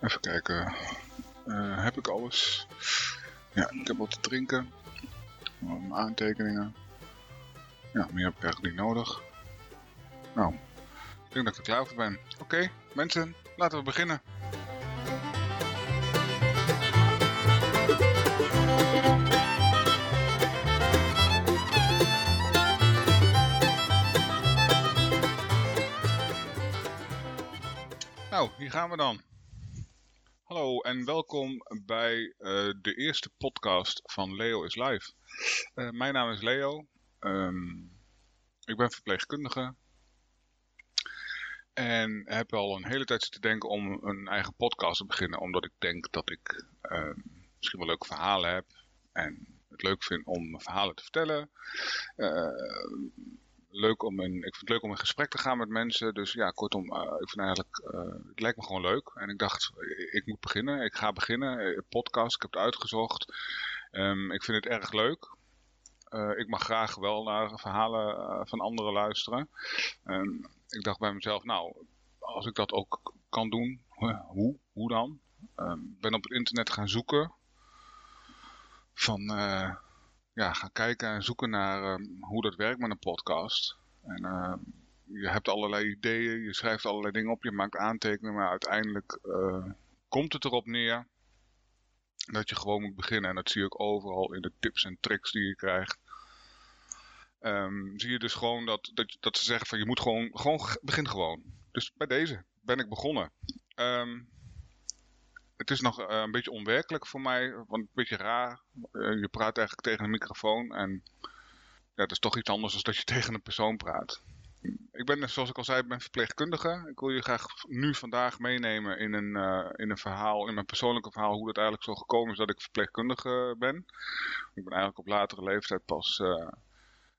Even kijken. Uh, heb ik alles? Ja, ik heb wat te drinken. Mijn aantekeningen. Ja, meer heb ik eigenlijk niet nodig. Nou, ik denk dat ik er klaar voor ben. Oké, mensen, laten we beginnen. Nou, hier gaan we dan. Hallo en welkom bij uh, de eerste podcast van Leo is Live. Uh, mijn naam is Leo. Um, ik ben verpleegkundige. En heb al een hele tijd zitten denken om een eigen podcast te beginnen. Omdat ik denk dat ik uh, misschien wel leuke verhalen heb. En het leuk vind om verhalen te vertellen. Leuk om in, ik vind het leuk om in gesprek te gaan met mensen. Dus ja, kortom, uh, ik vind eigenlijk, uh, het lijkt me gewoon leuk. En ik dacht, ik moet beginnen. Ik ga beginnen. Podcast, ik heb het uitgezocht. Um, ik vind het erg leuk. Ik mag graag wel naar verhalen van anderen luisteren. Um, ik dacht bij mezelf, nou, als ik dat ook kan doen, hoe? Hoe dan? Ik um, ben op het internet gaan zoeken. Van ja, gaan kijken en zoeken naar uh, hoe dat werkt met een podcast. En uh, je hebt allerlei ideeën, je schrijft allerlei dingen op, je maakt aantekeningen, maar uiteindelijk uh, komt het erop neer dat je gewoon moet beginnen. En dat zie ik overal in de tips en tricks die je krijgt. Um, zie je dus gewoon dat, dat, dat ze zeggen van je moet gewoon, gewoon begin gewoon. Dus bij deze ben ik begonnen. Het is nog uh, een beetje onwerkelijk voor mij, want een beetje raar. Uh, je praat eigenlijk tegen een microfoon en ja, het is toch iets anders dan dat je tegen een persoon praat. Ik ben, zoals ik al zei, ben verpleegkundige. Ik wil je graag nu vandaag meenemen in een, uh, in een verhaal, in mijn persoonlijke verhaal, hoe het eigenlijk zo gekomen is dat ik verpleegkundige ben. Ik ben eigenlijk op latere leeftijd pas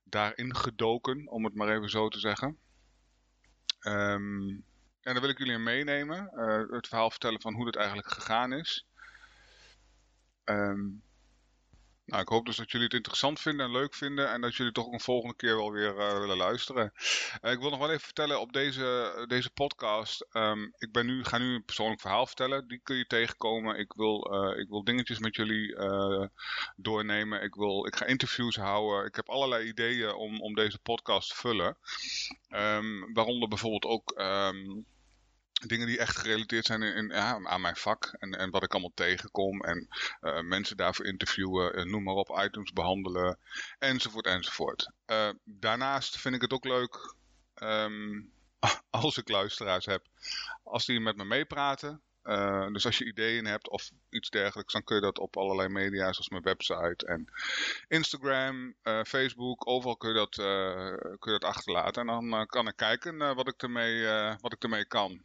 daarin gedoken, om het maar even zo te zeggen. Um, en dan wil ik jullie meenemen. Uh, het verhaal vertellen van hoe het eigenlijk gegaan is. Um, nou, ik hoop dus dat jullie het interessant vinden en leuk vinden. En dat jullie toch een volgende keer wel weer uh, willen luisteren. Uh, ik wil nog wel even vertellen op deze, deze podcast. Um, ik ben nu, ga nu een persoonlijk verhaal vertellen. Die kun je tegenkomen. Ik wil, ik wil dingetjes met jullie doornemen. Ik, wil, ik ga interviews houden. Ik heb allerlei ideeën om, om deze podcast te vullen. Um, waaronder bijvoorbeeld ook... dingen die echt gerelateerd zijn in, in, ja, aan mijn vak en, en wat ik allemaal tegenkom en uh, mensen daarvoor interviewen, uh, noem maar op, items behandelen enzovoort enzovoort. Uh, daarnaast vind ik het ook leuk um, als ik luisteraars heb, als die met me meepraten. dus als je ideeën hebt of iets dergelijks, dan kun je dat op allerlei media zoals mijn website en Instagram, Facebook, overal kun je dat, kun je dat achterlaten. En dan kan ik kijken wat, ik ermee, wat ik ermee kan.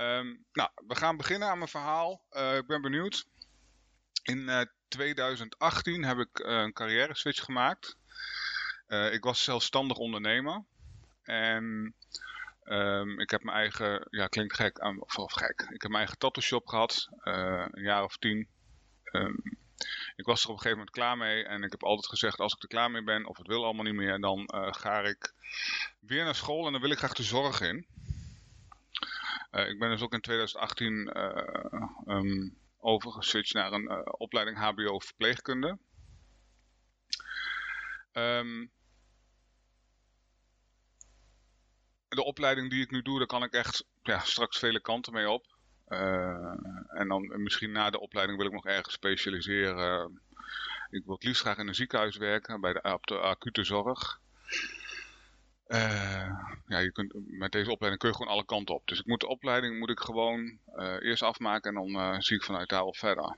Um, nou, we gaan beginnen aan mijn verhaal. Uh, ik ben benieuwd. In uh, 2018 heb ik uh, een carrière switch gemaakt. Ik was zelfstandig ondernemer. En um, ik heb mijn eigen, ja klinkt gek, of, gek. Ik heb mijn eigen tattoo shop gehad, een jaar of tien. Um, ik was er op een gegeven moment klaar mee en ik heb altijd gezegd als ik er klaar mee ben of het wil allemaal niet meer, dan ga ik weer naar school en dan wil ik graag de zorg in. Uh, ik ben dus ook in 2018 uh, um, overgeswitcht naar een uh, opleiding HBO verpleegkunde. Um, de opleiding die ik nu doe, daar kan ik echt ja, straks vele kanten mee op. en dan misschien na de opleiding wil ik nog ergens specialiseren. Ik wil het liefst graag in een ziekenhuis werken, bij op de acute zorg. Uh, ja, je kunt, met deze opleiding kun je gewoon alle kanten op. Dus ik moet de opleiding moet ik gewoon uh, eerst afmaken en dan uh, zie ik vanuit daar wel verder.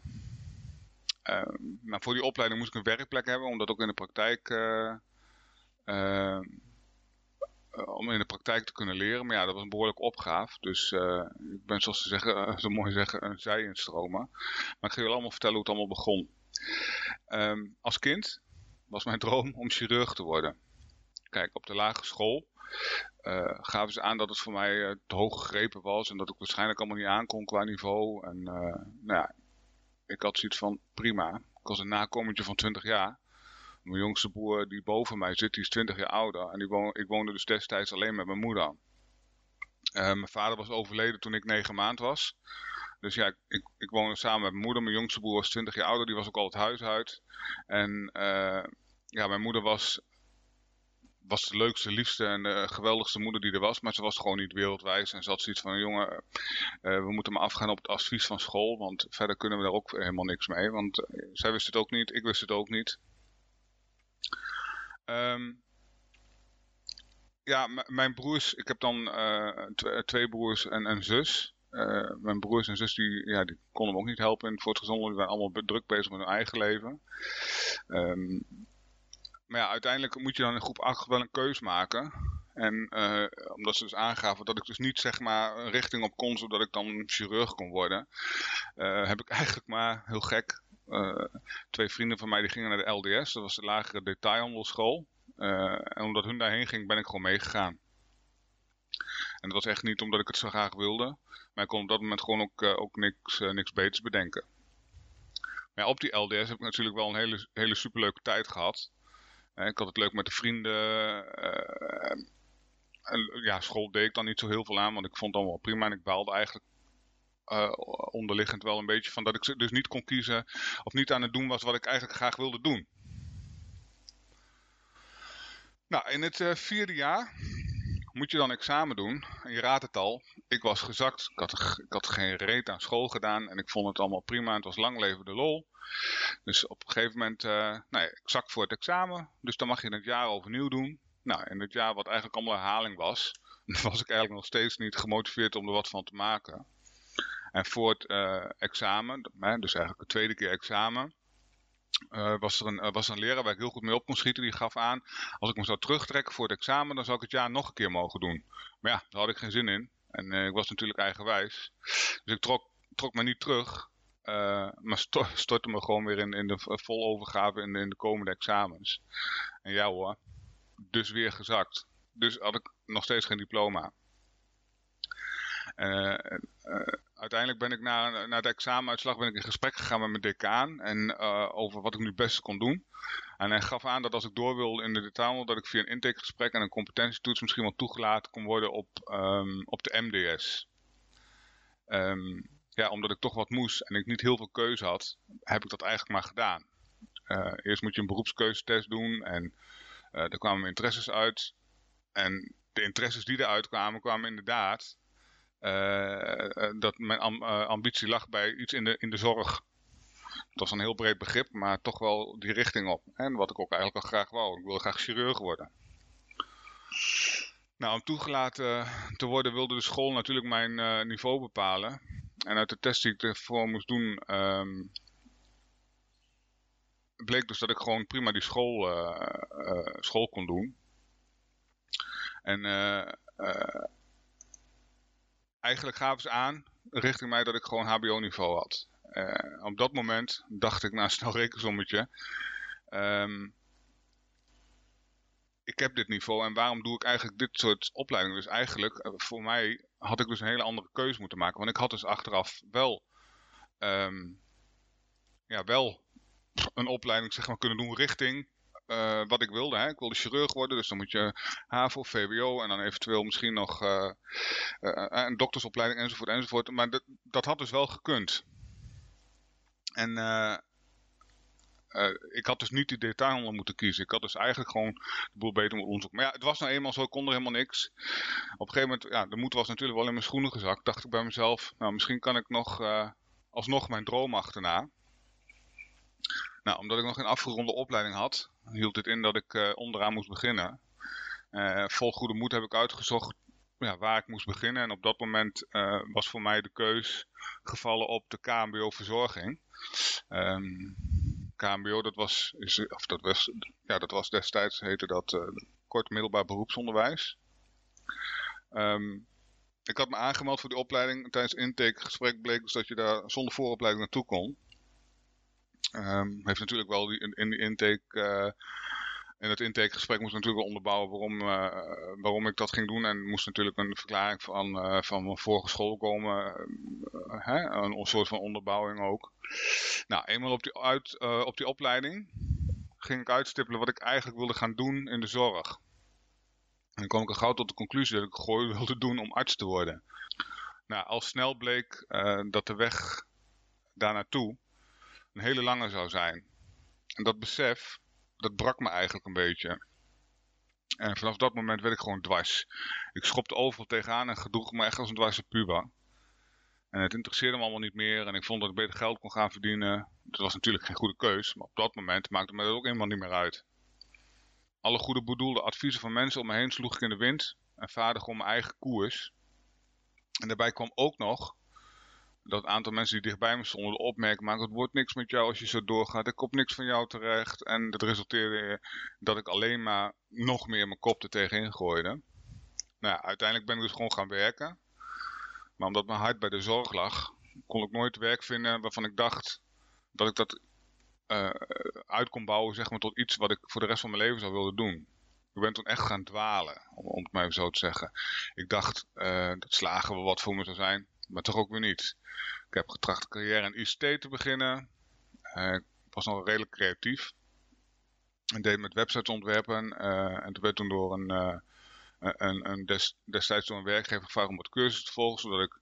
nou, voor die opleiding moest ik een werkplek hebben, om dat ook in de praktijk, om in de praktijk te kunnen leren. Maar ja, dat was een behoorlijke opgave. Dus ik ben zoals ze zeggen, zo mooi zeggen, een zij instromen. Maar ik ga jullie allemaal vertellen hoe het allemaal begon. Um, als kind was mijn droom om chirurg te worden. Kijk, op de lagere school uh, gaven ze aan dat het voor mij uh, te hoog gegrepen was en dat ik waarschijnlijk allemaal niet aankon qua niveau. En uh, nou ja, ik had zoiets van prima. Ik was een nakomertje van 20 jaar. Mijn jongste broer die boven mij zit, die is 20 jaar ouder. En die ik woonde dus destijds alleen met mijn moeder. mijn vader was overleden toen ik negen maand was. Dus ja, ik, ik woonde samen met mijn moeder. Mijn jongste broer was 20 jaar ouder, die was ook al het huis uit. En ja, mijn moeder was was de leukste, liefste en de geweldigste moeder die er was. Maar ze was gewoon niet wereldwijs. En ze had zoiets van, jongen, uh, we moeten maar afgaan op het advies van school. Want verder kunnen we daar ook helemaal niks mee. Want zij wist het ook niet, ik wist het ook niet. Um, ja, mijn broers, ik heb dan twee broers en een zus. mijn broers en zus die, ja, die konden me ook niet helpen voor het gezonde. Die waren allemaal druk bezig met hun eigen leven. Um, maar ja, uiteindelijk moet je dan in groep 8 wel een keus maken. En uh, omdat ze dus aangaven dat ik dus niet zeg maar een richting op kon, zodat ik dan chirurg kon worden. Uh, heb ik eigenlijk maar, heel gek, uh, twee vrienden van mij die gingen naar de LDS. Dat was de lagere detailhandelschool. en omdat hun daarheen ging, ben ik gewoon meegegaan. En dat was echt niet omdat ik het zo graag wilde. Maar ik kon op dat moment gewoon ook, ook niks, niks beters bedenken. Maar ja, op die LDS heb ik natuurlijk wel een hele, hele superleuke tijd gehad. Ik had het leuk met de vrienden. En, ja, school deed ik dan niet zo heel veel aan, want ik vond het allemaal prima. En ik baalde eigenlijk uh, onderliggend wel een beetje van dat ik dus niet kon kiezen of niet aan het doen was wat ik eigenlijk graag wilde doen. Nou, in het vierde jaar moet je dan examen doen. En je raadt het al, ik was gezakt. Ik had, geen reet aan school gedaan en ik vond het allemaal prima. Het was lang leven de lol. Dus op een gegeven moment, uh, nou ja, ik zak voor het examen. Dus dan mag je het jaar overnieuw doen. Nou, in het jaar wat eigenlijk allemaal herhaling was, was ik eigenlijk nog steeds niet gemotiveerd om er wat van te maken. En voor het uh, examen, dus eigenlijk de tweede keer examen, uh, was, er een, uh, was een leraar waar ik heel goed mee op kon schieten. Die gaf aan, als ik me zou terugtrekken voor het examen, dan zou ik het jaar nog een keer mogen doen. Maar ja, daar had ik geen zin in. En uh, ik was natuurlijk eigenwijs. Dus ik trok, trok me niet terug. maar sto stortte me gewoon weer in, in de vol overgave in, in de komende examens. En ja hoor, dus weer gezakt. Dus had ik nog steeds geen diploma. Uh, uh, uiteindelijk ben ik na, na de examenuitslag ben ik in gesprek gegaan met mijn decaan en uh, over wat ik nu het beste kon doen. En hij gaf aan dat als ik door wilde in de detail, dat ik via een intakegesprek en een competentietoets misschien wel toegelaten kon worden op, um, op de MDS. Um, ja, omdat ik toch wat moest en ik niet heel veel keuze had, heb ik dat eigenlijk maar gedaan. eerst moet je een beroepskeuzetest doen en daar kwamen interesses uit. En de interesses die eruit kwamen, kwamen inderdaad dat mijn uh, ambitie lag bij iets in de, in de zorg. Het was een heel breed begrip, maar toch wel die richting op. En wat ik ook eigenlijk al graag wou. Ik wilde graag chirurg worden. Nou, om toegelaten te worden wilde de school natuurlijk mijn niveau bepalen. En uit de test die ik ervoor moest doen, um, bleek dus dat ik gewoon prima die school, school kon doen. En eigenlijk gaven ze aan richting mij dat ik gewoon hbo-niveau had. Uh, op dat moment dacht ik na snel rekensommetje... Um, ik heb dit niveau en waarom doe ik eigenlijk dit soort opleidingen? Dus eigenlijk, eh, voor mij had ik dus een hele andere keuze moeten maken. Want ik had dus achteraf wel, um, ja, wel een opleiding zeg maar, kunnen doen richting uh, wat ik wilde. Hè. Ik wilde chirurg worden, dus dan moet je HAVO, VWO en dan eventueel misschien nog uh, uh, een doktersopleiding enzovoort enzovoort. Maar dat, dat had dus wel gekund. En ik had dus niet die detailhandel moeten kiezen. Ik had dus eigenlijk gewoon de boel beter moeten onderzoeken. Maar ja, het was nou eenmaal zo, ik kon er helemaal niks. Op een gegeven moment, ja, de moed was natuurlijk wel in mijn schoenen gezakt. Dacht ik bij mezelf, nou misschien kan ik nog alsnog mijn droom achterna. Nou, omdat ik nog een afgeronde opleiding had, hield dit in dat ik uh, onderaan moest beginnen. Uh, vol goede moed heb ik uitgezocht ja, waar ik moest beginnen. En op dat moment uh, was voor mij de keus gevallen op de KMBO-verzorging. Ehm, KMBO, dat was, of dat was, ja, dat was destijds, heette dat kort middelbaar beroepsonderwijs. Um, ik had me aangemeld voor die opleiding. Tijdens intakegesprek bleek dus dat je daar zonder vooropleiding naartoe kon. Um, heeft natuurlijk wel in, in het intakegesprek moest natuurlijk onderbouwen waarom, uh, waarom ik dat ging doen. En moest natuurlijk een verklaring van, uh, van mijn vorige school komen. Hè? Een soort van onderbouwing ook. Nou, eenmaal op die, uit, op die opleiding ging ik uitstippelen wat ik eigenlijk wilde gaan doen in de zorg. dan kwam ik al gauw tot de conclusie dat ik gooi wilde doen om arts te worden. Nou, al snel bleek dat de weg daar naartoe een hele lange zou zijn. En dat besef, dat brak me eigenlijk een beetje. En vanaf dat moment werd ik gewoon dwars. Ik schopte overal tegenaan en gedroeg me echt als een dwarse puber. En het interesseerde me allemaal niet meer en ik vond dat ik beter geld kon gaan verdienen. Dat was natuurlijk geen goede keus, maar op dat moment maakte me dat ook helemaal niet meer uit. Alle goede bedoelde adviezen van mensen om me heen sloeg ik in de wind en vaardig om mijn eigen koers. En daarbij kwam ook nog dat aantal mensen die dichtbij me stonden de opmerking maken, het wordt niks met jou als je zo doorgaat, ik kom niks van jou terecht. En dat resulteerde dat ik alleen maar nog meer mijn kop er tegenin gooide. Nou ja, uiteindelijk ben ik dus gewoon gaan werken. Maar omdat mijn hart bij de zorg lag, kon ik nooit werk vinden waarvan ik dacht dat ik dat uh, uit kon bouwen zeg maar, tot iets wat ik voor de rest van mijn leven zou willen doen. Ik ben toen echt gaan dwalen, om, om het maar zo te zeggen. Ik dacht uh, dat slagen wel wat voor me zou zijn, maar toch ook weer niet. Ik heb getracht carrière in ICT te beginnen. Uh, ik was nog redelijk creatief. En deed met websites ontwerpen. en toen werd toen door een een, een des, destijds door een werkgever gevraagd om wat cursus te volgen, zodat ik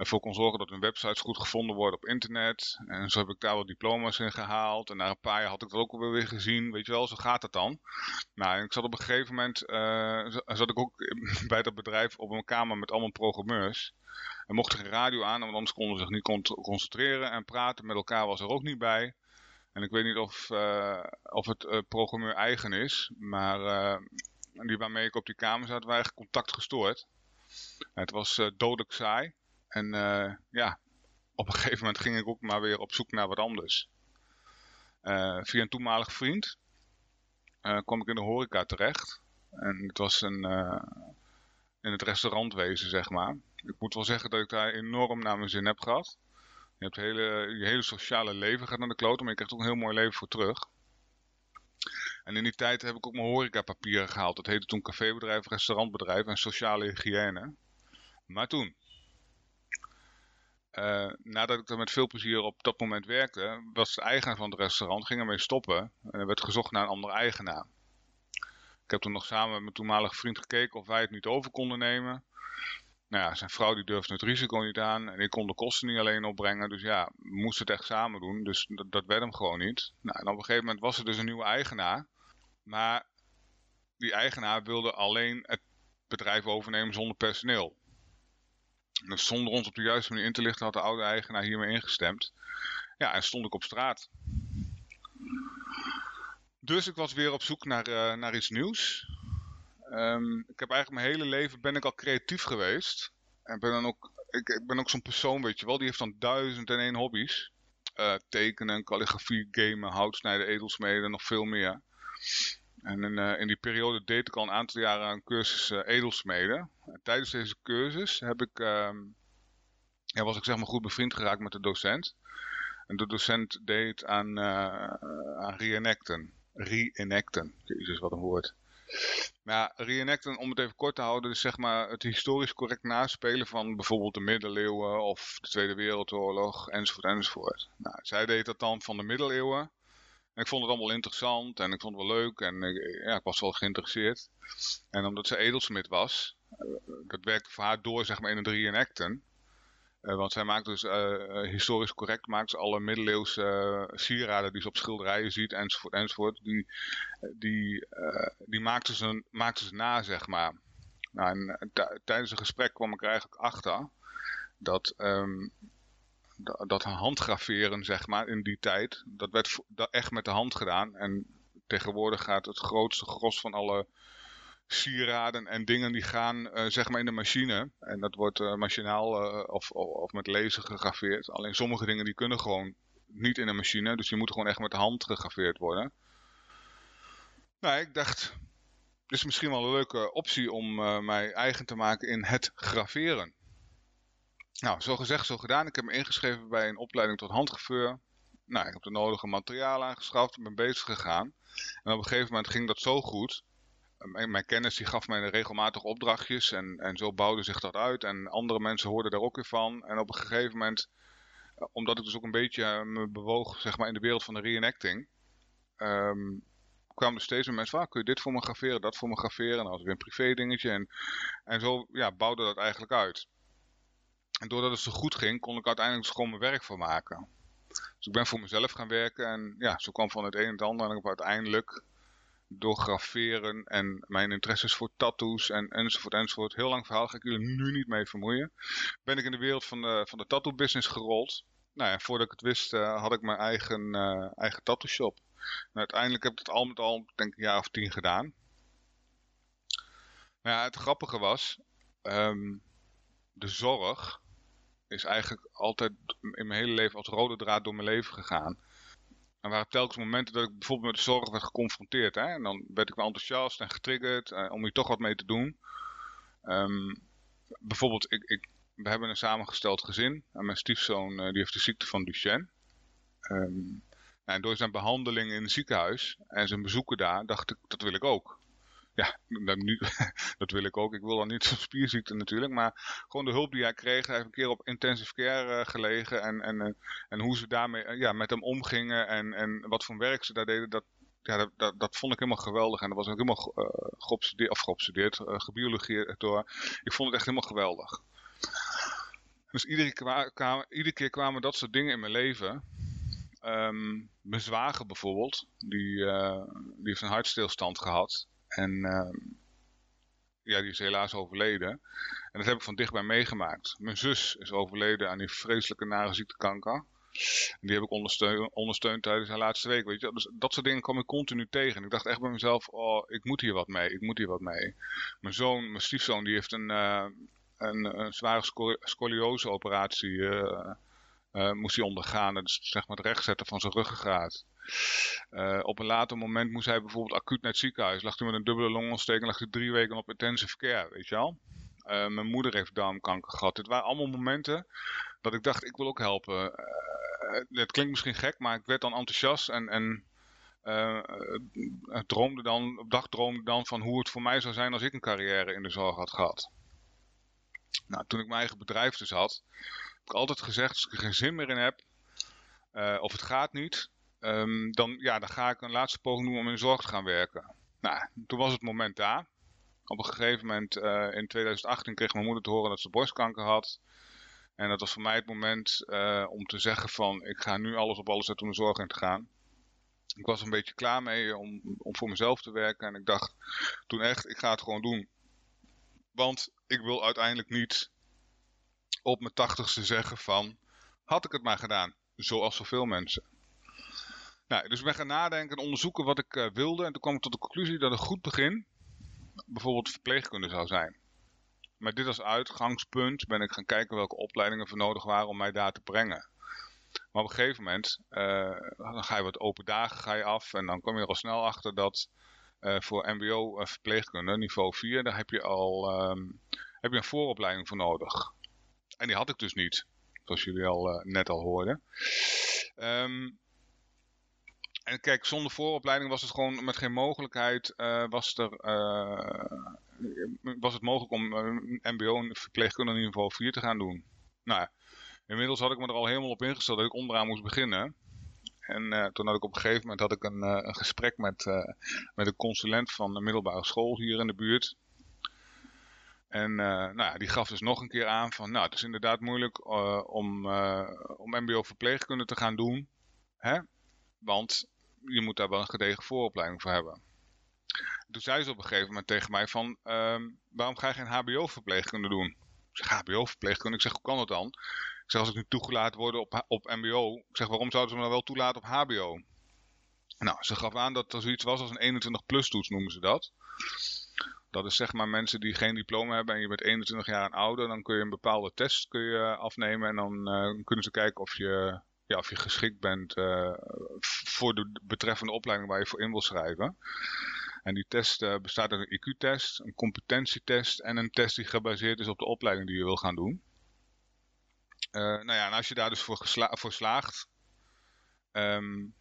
ervoor kon zorgen dat hun websites goed gevonden worden op internet. En zo heb ik daar wel diploma's in gehaald. En na een paar jaar had ik dat ook weer gezien. Weet je wel, zo gaat het dan. Nou, en ik zat op een gegeven moment, uh, zat ik ook bij dat bedrijf op een kamer met allemaal programmeurs. En mocht er geen radio aan, want anders konden ze zich niet concentreren. En praten met elkaar was er ook niet bij. En ik weet niet of, uh, of het uh, programmeur eigen is, maar die waarmee ik op die kamer zat, waren eigenlijk contact gestoord. Het was dodelijk saai. En uh, ja, op een gegeven moment ging ik ook maar weer op zoek naar wat anders. Uh, via een toenmalig vriend kwam ik in de horeca terecht. En het was een, in het restaurantwezen, zeg maar. Ik moet wel zeggen dat ik daar enorm naar mijn zin heb gehad. Je hebt hele, je hele sociale leven gaat naar de kloten, maar je krijgt ook een heel mooi leven voor terug. En in die tijd heb ik ook mijn horecapapieren gehaald. Dat heette toen cafébedrijf, restaurantbedrijf en sociale hygiëne. Maar toen, uh, nadat ik er met veel plezier op dat moment werkte, was de eigenaar van het restaurant, ging ermee stoppen. En er werd gezocht naar een andere eigenaar. Ik heb toen nog samen met mijn toenmalige vriend gekeken of wij het niet over konden nemen. Nou ja, zijn vrouw die durfde het risico niet aan en ik kon de kosten niet alleen opbrengen. Dus ja, we moesten het echt samen doen, dus dat, dat werd hem gewoon niet. Nou, en op een gegeven moment was er dus een nieuwe eigenaar. Maar die eigenaar wilde alleen het bedrijf overnemen zonder personeel. Dus zonder ons op de juiste manier in te lichten had de oude eigenaar hiermee ingestemd. Ja, en stond ik op straat. Dus ik was weer op zoek naar, uh, naar iets nieuws. Um, ik heb eigenlijk mijn hele leven ben ik al creatief geweest. En ben dan ook, ik, ben ook zo'n persoon, weet je wel, die heeft dan duizend en één hobby's. Uh, tekenen, calligrafie, gamen, houtsnijden, edelsmeden, nog veel meer. En in, uh, in, die periode deed ik al een aantal jaren een cursus uh, edelsmeden. En tijdens deze cursus heb ik, uh, ja, was ik zeg maar goed bevriend geraakt met de docent. En de docent deed aan, uh, aan reenacten. Reenacten, jezus wat een woord. Ja, reenacten, om het even kort te houden, is zeg maar het historisch correct naspelen van bijvoorbeeld de middeleeuwen of de Tweede Wereldoorlog enzovoort enzovoort. Nou, zij deed dat dan van de middeleeuwen ik vond het allemaal interessant en ik vond het wel leuk en ik, ja, ik was wel geïnteresseerd. En omdat ze edelsmid was, uh, dat werkte voor haar door zeg maar in een reenacten. Uh, want zij maakt dus uh, historisch correct maakt alle middeleeuwse sieraden die ze op schilderijen ziet enzovoort enzovoort. Die, die, die maakte, ze, maakte ze na zeg maar. Nou, en tijdens een gesprek kwam ik eigenlijk achter dat um, dat handgraveren, zeg maar, in die tijd, dat werd echt met de hand gedaan. En tegenwoordig gaat het grootste gros van alle sieraden en dingen die gaan uh, zeg maar in de machine. En dat wordt uh, machinaal uh, of, of met laser gegraveerd. Alleen sommige dingen die kunnen gewoon niet in een machine. Dus die moeten gewoon echt met de hand gegraveerd worden. Nou, ik dacht, dit is misschien wel een leuke optie om mij eigen te maken in het graveren. Nou, zo gezegd, zo gedaan. Ik heb me ingeschreven bij een opleiding tot handgraveur. Nou, ik heb de nodige materiaal aangeschaft en ben bezig gegaan. En op een gegeven moment ging dat zo goed. Mijn, kennis die gaf mij regelmatig opdrachtjes en, en zo bouwde zich dat uit. En andere mensen hoorden daar ook weer van. En op een gegeven moment, eh, omdat ik dus ook een beetje me bewoog zeg maar, in de wereld van de reenacting... Um, kwamen er steeds meer mensen van, ah, kun je dit voor me graveren, dat voor me graveren. En dan had weer een privé dingetje. En, en zo ja, bouwde dat eigenlijk uit. En doordat het zo goed ging, kon ik uiteindelijk dus gewoon mijn werk van maken. Dus ik ben voor mezelf gaan werken en ja, zo kwam van het een en het ander. En ik heb uiteindelijk door graveren en mijn interesses voor tattoos en enzovoort enzovoort. Heel lang verhaal, ga ik jullie nu niet mee vermoeien. Ben ik in de wereld van de, van de tattoo business gerold. Nou ja, voordat ik het wist uh, had ik mijn eigen, uh, eigen tattoo shop. En uiteindelijk heb ik het al met al denk ik een jaar of tien gedaan. Maar ja, het grappige was, um, de zorg is eigenlijk altijd in mijn hele leven als rode draad door mijn leven gegaan. Er waren telkens momenten dat ik bijvoorbeeld met de zorg werd geconfronteerd. Hè? En dan werd ik wel enthousiast en getriggerd uh, om hier toch wat mee te doen. Um, bijvoorbeeld, ik, ik, we hebben een samengesteld gezin. En mijn stiefzoon uh, die heeft de ziekte van Duchenne. Um, en door zijn behandeling in het ziekenhuis en zijn bezoeken daar, dacht ik, dat wil ik ook ja, nu, dat wil ik ook. Ik wil dan niet zo'n spierziekte natuurlijk. Maar gewoon de hulp die hij kreeg. Hij heeft een keer op intensive care uh, gelegen. En, en, uh, en hoe ze daarmee uh, ja, met hem omgingen. En, en wat voor werk ze daar deden. Dat, ja, dat, dat, vond ik helemaal geweldig. En dat was ook helemaal geobsedeerd, of geobsedeerd, gebiologeerd door. Ik vond het echt helemaal geweldig. Dus iedere, kwamen, iedere keer kwamen dat soort dingen in mijn leven. Um, mijn zwager bijvoorbeeld, die, die heeft een hartstilstand gehad. En uh, ja, die is helaas overleden. En dat heb ik van dichtbij meegemaakt. Mijn zus is overleden aan die vreselijke nare ziekte kanker. En die heb ik ondersteund, ondersteund tijdens haar laatste week. Weet je? Dus dat soort dingen kwam ik continu tegen. En ik dacht echt bij mezelf, oh, ik moet hier wat mee. Ik moet hier wat mee. Mijn zoon, mijn stiefzoon, die heeft een, uh, een, zware scoliose operatie uh, uh, moest hij ondergaan. Is zeg maar het rechtzetten van zijn ruggengraat. Uh, op een later moment moest hij bijvoorbeeld acuut naar het ziekenhuis. Lag hij met een dubbele longontsteking, lag hij drie weken op intensive care, weet je wel. Uh, mijn moeder heeft darmkanker gehad. Dit waren allemaal momenten dat ik dacht, ik wil ook helpen. Uh, het klinkt misschien gek, maar ik werd dan enthousiast en, en droomde dan, op dag droomde dan van hoe het voor mij zou zijn als ik een carrière in de zorg had gehad. Nou, toen ik mijn eigen bedrijf dus had, altijd gezegd, als ik er geen zin meer in heb, of het gaat niet, um, dan, ja, dan ga ik een laatste poging doen om in zorg te gaan werken. Nou, toen was het moment daar. Op een gegeven moment uh, in 2018 kreeg mijn moeder te horen dat ze borstkanker had. En dat was voor mij het moment uh, om te zeggen van ik ga nu alles op alles zetten om de zorg in te gaan. Ik was een beetje klaar mee om, om voor mezelf te werken. En ik dacht toen echt, ik ga het gewoon doen. Want ik wil uiteindelijk niet op mijn tachtigste zeggen van had ik het maar gedaan. Zoals zoveel mensen. Nou, dus ik ben gaan nadenken en onderzoeken wat ik uh, wilde. En toen kwam ik tot de conclusie dat een goed begin bijvoorbeeld verpleegkunde zou zijn. Met dit als uitgangspunt ben ik gaan kijken welke opleidingen voor nodig waren om mij daar te brengen. Maar op een gegeven moment, uh, dan ga je wat open dagen ga je af. En dan kom je er al snel achter dat uh, voor mbo verpleegkunde, niveau 4, daar heb je al um, heb je een vooropleiding voor nodig. En die had ik dus niet, zoals jullie al net al hoorden. Um, en kijk, zonder vooropleiding was het gewoon met geen mogelijkheid, uh, was, er, uh, was het mogelijk om een mbo verpleegkundige niveau 4 te gaan doen. Nou ja, inmiddels had ik me er al helemaal op ingesteld dat ik onderaan moest beginnen. En toen had ik op een gegeven moment had ik een, een gesprek met, met een consulent van de middelbare school hier in de buurt. En nou ja, die gaf dus nog een keer aan van, nou het is inderdaad moeilijk om, om mbo verpleegkunde te gaan doen. Hè? Want je moet daar wel een gedegen vooropleiding voor hebben. Toen zei ze op een gegeven moment tegen mij van, um, waarom ga je geen hbo-verpleegkunde doen? Ik zeg, hbo-verpleegkunde? Ik zeg, hoe kan dat dan? Ik zeg, als ik nu toegelaten word op, op mbo, ik zeg, waarom zouden ze me dan wel toelaten op hbo? Nou, ze gaf aan dat er zoiets was als een 21-plus toets, noemen ze dat. Dat is zeg maar mensen die geen diploma hebben en je bent 21 jaar en ouder, dan kun je een bepaalde test kun je afnemen en dan uh, kunnen ze kijken of je ja, of je geschikt bent uh, voor de betreffende opleiding waar je voor in wil schrijven. En die test uh, bestaat uit een IQ-test, een competentietest en een test die gebaseerd is op de opleiding die je wil gaan doen. Nou ja, en als je daar dus voor, voor slaagt um,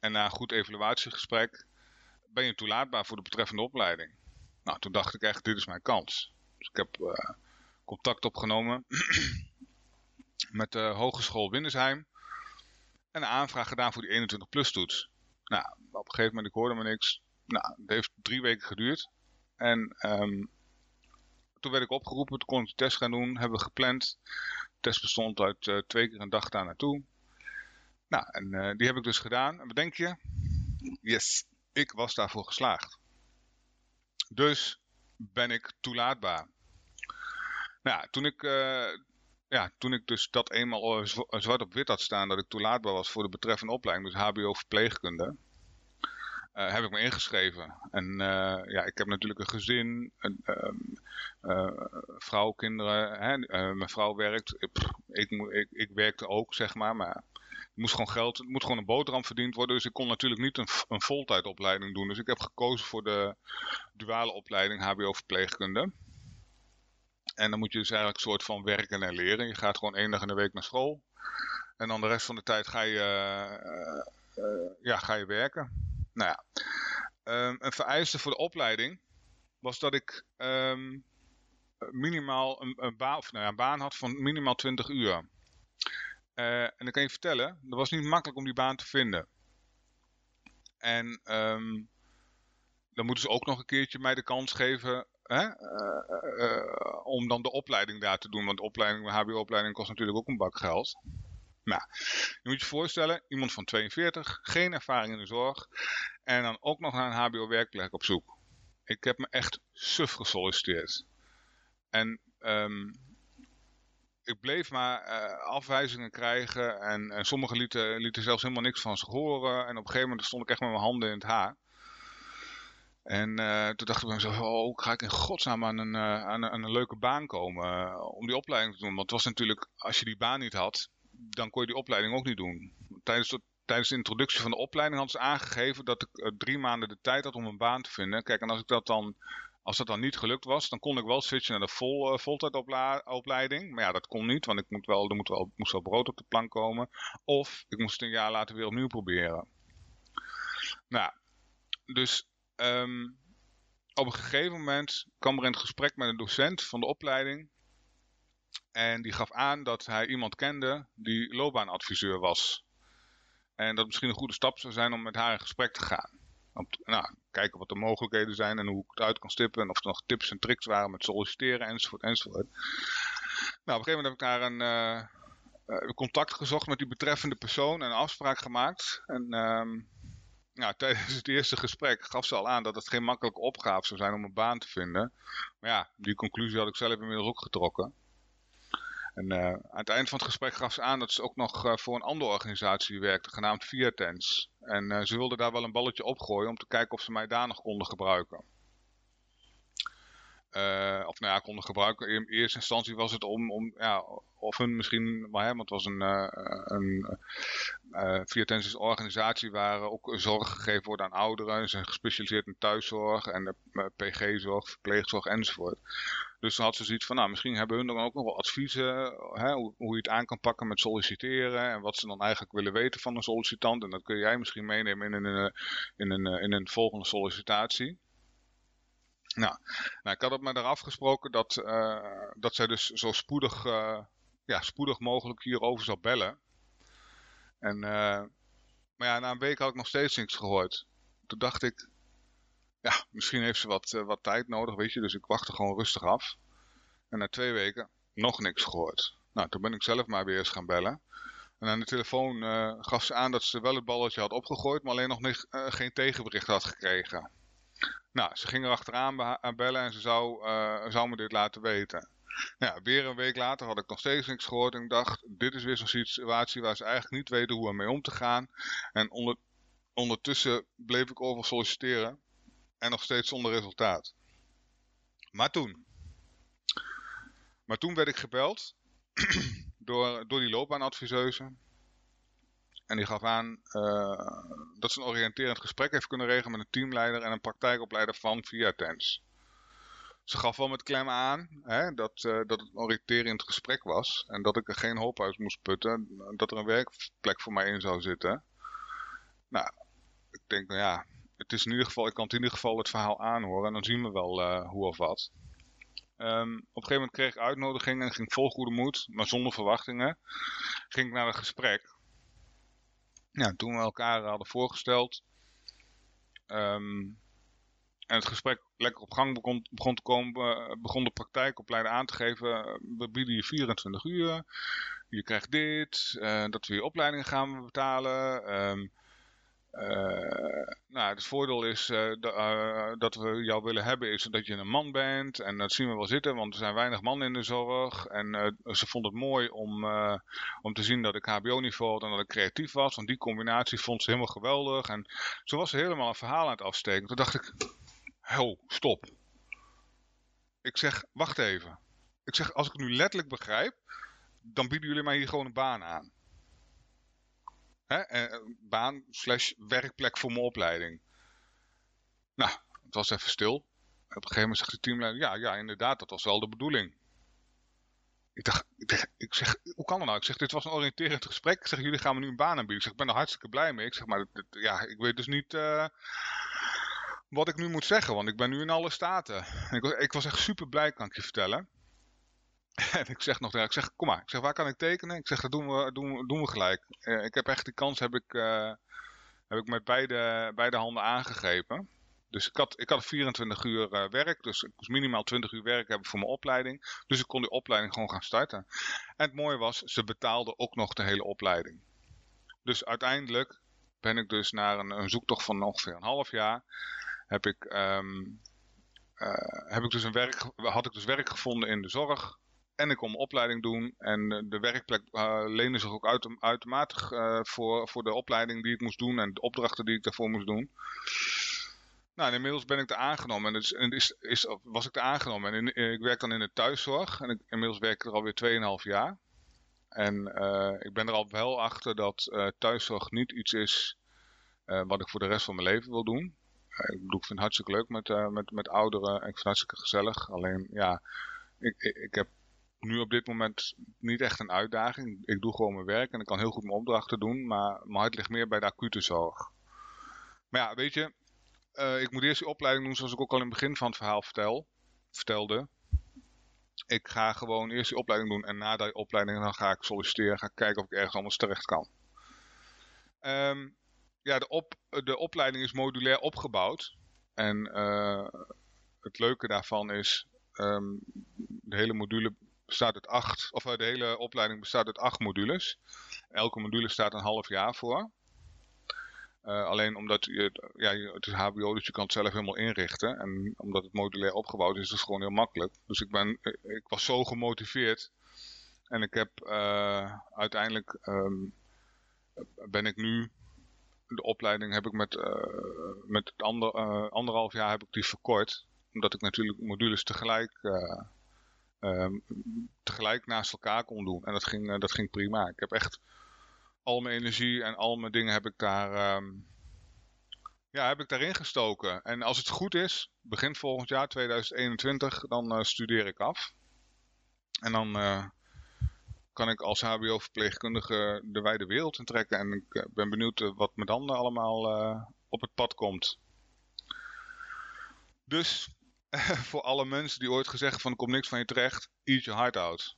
en na een goed evaluatiegesprek ben je toelaatbaar voor de betreffende opleiding. Nou, toen dacht ik echt, dit is mijn kans. Dus ik heb contact opgenomen met de Hogeschool Windersheim en een aanvraag gedaan voor die 21 plus toets. Nou, op een gegeven moment, ik hoorde me niks. Nou, dat heeft drie weken geduurd. En um, toen werd ik opgeroepen, toen kon ik de test gaan doen, hebben we gepland. De test bestond uit uh, twee keer een dag daar naartoe. Nou, en uh, die heb ik dus gedaan. En wat denk je? Yes, ik was daarvoor geslaagd. Dus ben ik toelaatbaar. Nou, toen ik, uh, ja, toen ik dus dat eenmaal zwart op wit had staan dat ik toelaatbaar was voor de betreffende opleiding, dus HBO verpleegkunde, uh, heb ik me ingeschreven. En uh, ja, ik heb natuurlijk een gezin, een uh, vrouw, kinderen. Hè? mijn vrouw werkt. Ik, ik, ik, ik, werkte ook, zeg maar. Maar moest gewoon geld, het moet gewoon een boterham verdiend worden. Dus ik kon natuurlijk niet een, een voltijdopleiding doen. Dus ik heb gekozen voor de duale opleiding HBO verpleegkunde. En dan moet je dus eigenlijk een soort van werken en leren. Je gaat gewoon één dag in de week naar school. En dan de rest van de tijd ga je, ja, ga je werken. Nou ja, um, een vereiste voor de opleiding was dat ik um, minimaal een, een, of, nou ja, een baan had van minimaal 20 uur. Uh, en dan kan je vertellen, dat was niet makkelijk om die baan te vinden. En um, dan moeten ze ook nog een keertje mij de kans geven hè, uh, uh, om dan de opleiding daar te doen. Want opleiding, HBO-opleiding kost natuurlijk ook een bak geld. Nou, je moet je voorstellen, iemand van 42, geen ervaring in de zorg en dan ook nog naar een hbo-werkplek op zoek. Ik heb me echt suf gesolliciteerd. En um, ik bleef maar uh, afwijzingen krijgen en, en sommigen lieten, zelfs helemaal niks van zich horen. En op een gegeven moment stond ik echt met mijn handen in het haar. En uh, toen dacht ik bij mezelf, oh, ga ik in godsnaam aan een, uh, aan, een, een leuke baan komen om die opleiding te doen. Want het was natuurlijk, als je die baan niet had, dan kon je die opleiding ook niet doen. Tijdens de, tijdens de introductie van de opleiding hadden ze aangegeven dat ik drie maanden de tijd had om een baan te vinden. Kijk, en als ik dat dan, als dat dan niet gelukt was, dan kon ik wel switchen naar de vol, uh, voltijdopleiding. Maar ja, dat kon niet, want ik moet wel, er moet wel, moest wel brood op de plank komen. Of ik moest het een jaar later weer opnieuw proberen. Nou, dus um, op een gegeven moment kwam er in het gesprek met een docent van de opleiding en die gaf aan dat hij iemand kende die loopbaanadviseur was. En dat misschien een goede stap zou zijn om met haar in gesprek te gaan. Nou, kijken wat de mogelijkheden zijn en hoe ik het uit kan stippen. En of er nog tips en tricks waren met solliciteren enzovoort enzovoort. Nou, op een gegeven moment heb ik daar een uh, contact gezocht met die betreffende persoon en een afspraak gemaakt. En nou, tijdens het eerste gesprek gaf ze al aan dat het geen makkelijke opgave zou zijn om een baan te vinden. Maar ja, die conclusie had ik zelf inmiddels ook getrokken. En uh, aan het eind van het gesprek gaf ze aan dat ze ook nog uh, voor een andere organisatie werkte, genaamd Viatens. En uh, ze wilde daar wel een balletje opgooien om te kijken of ze mij daar nog konden gebruiken. of nou ja, konden gebruiken. In eerste instantie was het om, om ja, of hun misschien, maar, hè, want het was een, een Viatens is een organisatie waar ook zorg gegeven wordt aan ouderen. Ze zijn gespecialiseerd in thuiszorg en PG-zorg, verpleegzorg enzovoort. Dus dan had ze zoiets van, nou, misschien hebben hun dan ook nog wel adviezen hè, hoe, je het aan kan pakken met solliciteren en wat ze dan eigenlijk willen weten van een sollicitant. En dat kun jij misschien meenemen in een, in een, in een volgende sollicitatie. Nou, nou, ik had het met haar afgesproken dat, dat zij dus zo spoedig, ja, spoedig mogelijk hierover zou bellen. En, uh, maar ja, na een week had ik nog steeds niks gehoord. Toen dacht ik, ja, misschien heeft ze wat, uh, wat tijd nodig, weet je. Dus ik wachtte gewoon rustig af. En na twee weken nog niks gehoord. Nou, toen ben ik zelf maar weer eens gaan bellen. En aan de telefoon uh, gaf ze aan dat ze wel het balletje had opgegooid, maar alleen nog niet, geen tegenbericht had gekregen. Nou, ze ging er achteraan bellen en ze zou me dit laten weten. Ja, weer een week later had ik nog steeds niks gehoord en ik dacht, dit is weer zo'n situatie waar ze eigenlijk niet weten hoe ermee om te gaan. En onder, ondertussen bleef ik over solliciteren en nog steeds zonder resultaat. Maar toen. Maar toen werd ik gebeld door, door die loopbaanadviseuse. En die gaf aan uh, dat ze een oriënterend gesprek heeft kunnen regelen met een teamleider en een praktijkopleider van Viatens. Ze gaf wel met klem aan hè, dat, uh, dat het een oriënterend gesprek was. En dat ik er geen hoop uit moest putten. Dat er een werkplek voor mij in zou zitten. Nou, ik denk, nou ja, het is in ieder geval, ik kan in ieder geval het verhaal aanhoren en dan zien we wel uh, hoe of wat. Um, op een gegeven moment kreeg ik uitnodiging en ging vol goede moed, maar zonder verwachtingen, ging ik naar een gesprek. Ja, toen we elkaar hadden voorgesteld, um, en het gesprek lekker op gang begon, begon te komen, begon de praktijkopleider aan te geven, we bieden je 24 uur, je krijgt dit, dat we je opleidingen gaan betalen. Uh, nou, het voordeel is dat we jou willen hebben, is dat je een man bent. En dat zien we wel zitten, want er zijn weinig mannen in de zorg. En ze vond het mooi om, om te zien dat ik HBO-niveau had en dat ik creatief was. Want die combinatie vond ze helemaal geweldig. En zo was ze helemaal een verhaal aan het afsteken. Toen dacht ik, ho, stop. Ik zeg, wacht even. Ik zeg, als ik het nu letterlijk begrijp, dan bieden jullie mij hier gewoon een baan aan. Hè? Eh, baan slash werkplek voor mijn opleiding. Nou, het was even stil. Op een gegeven moment zegt de teamleider, ja, ja, inderdaad, dat was wel de bedoeling. Ik dacht, ik, zeg, hoe kan dat nou? Ik zeg, dit was een oriënterend gesprek. Ik zeg, jullie gaan me nu een baan aanbieden. Ik zeg, ik ben er hartstikke blij mee. Ik zeg, maar ja, ik weet dus niet uh, wat ik nu moet zeggen, want ik ben nu in alle staten. Ik was, ik was echt super blij, kan ik je vertellen. En ik zeg nog ik zeg, kom maar. Ik zeg, waar kan ik tekenen? Ik zeg, dat doen we, doen doen we gelijk. Uh, ik heb echt die kans, heb ik, uh, heb ik met beide, beide handen aangegrepen. Dus ik had, ik had 24 uur uh, werk, dus ik moest minimaal 20 uur werk hebben voor mijn opleiding. Dus ik kon die opleiding gewoon gaan starten. En het mooie was, ze betaalden ook nog de hele opleiding. Dus uiteindelijk ben ik dus naar een, een zoektocht van ongeveer een half jaar, heb ik, um, heb ik dus een werk, had ik dus werk gevonden in de zorg en ik kon mijn opleiding doen. En eh, de werkplek uh, leende zich ook automatisch uh, voor, voor de opleiding die ik moest doen en de opdrachten die ik daarvoor moest doen. Nou, inmiddels ben ik er aangenomen. En, en is, is, was ik er aangenomen. En ik werk dan in de thuiszorg. En ik, inmiddels werk ik er alweer 2,5 jaar. En ik ben er al wel achter dat thuiszorg niet iets is wat ik voor de rest van mijn leven wil doen. Ik bedoel, ik vind het hartstikke leuk met, met, met ouderen. En ik vind het hartstikke gezellig. Alleen, ja, ik, ik, heb nu op dit moment niet echt een uitdaging. Ik doe gewoon mijn werk en ik kan heel goed mijn opdrachten doen, maar mijn hart ligt meer bij de acute zorg. Maar ja, weet je, uh, ik moet eerst die opleiding doen zoals ik ook al in het begin van het verhaal vertel, vertelde. Ik ga gewoon eerst die opleiding doen en na die opleiding dan ga ik solliciteren, ga ik kijken of ik ergens anders terecht kan. Um, ja, de, op, de opleiding is modulair opgebouwd. En uh, het leuke daarvan is, um, de hele module bestaat uit acht, of eh, de hele opleiding bestaat uit acht modules. Elke module staat een half jaar voor. Uh, alleen omdat je, ja, het is HBO, dus je kan het zelf helemaal inrichten. En omdat het modulair opgebouwd is, is het gewoon heel makkelijk. Dus ik, ben, ik was zo gemotiveerd. En ik heb uiteindelijk, um, ben ik nu, de opleiding heb ik met, uh, met ander, anderhalf jaar heb ik die verkort. Omdat ik natuurlijk modules tegelijk um, tegelijk naast elkaar kon doen. En dat ging, dat ging prima. Ik heb echt al mijn energie en al mijn dingen heb ik daar, um, ja, heb ik daarin gestoken. En als het goed is, begin volgend jaar 2021, dan studeer ik af. En dan kan ik als hbo-verpleegkundige de wijde wereld intrekken. En ik ben benieuwd wat me dan allemaal op het pad komt. Dus voor alle mensen die ooit gezegd van er komt niks van je terecht, eat your heart out.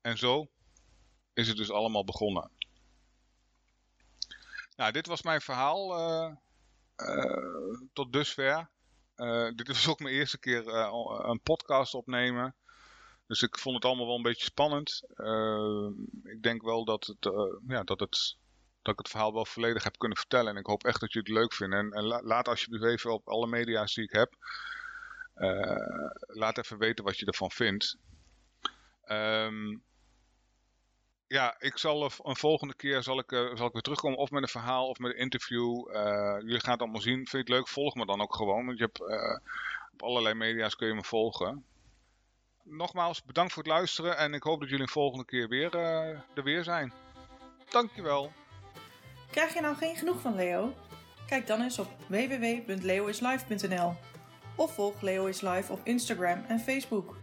En zo is het dus allemaal begonnen. Nou, dit was mijn verhaal tot dusver. Uh, dit was ook mijn eerste keer een podcast opnemen. Dus ik vond het allemaal wel een beetje spannend. ik denk wel dat, het, ja, dat, het, dat ik het verhaal wel volledig heb kunnen vertellen. En ik hoop echt dat jullie het leuk vinden. En, laat alsjeblieft even op alle media's die ik heb uh, laat even weten wat je ervan vindt. Um, ja, ik zal een volgende keer zal ik, zal ik weer terugkomen. Of met een verhaal of met een interview. Jullie gaan het allemaal zien. Vind je het leuk? Volg me dan ook gewoon. Want je hebt, op allerlei media's kun je me volgen. Nogmaals, bedankt voor het luisteren. En ik hoop dat jullie een volgende keer weer er weer zijn. Dankjewel. Krijg je nou geen genoeg van Leo? Kijk dan eens op www.leoislife.nl of volg Leo is Live op Instagram en Facebook.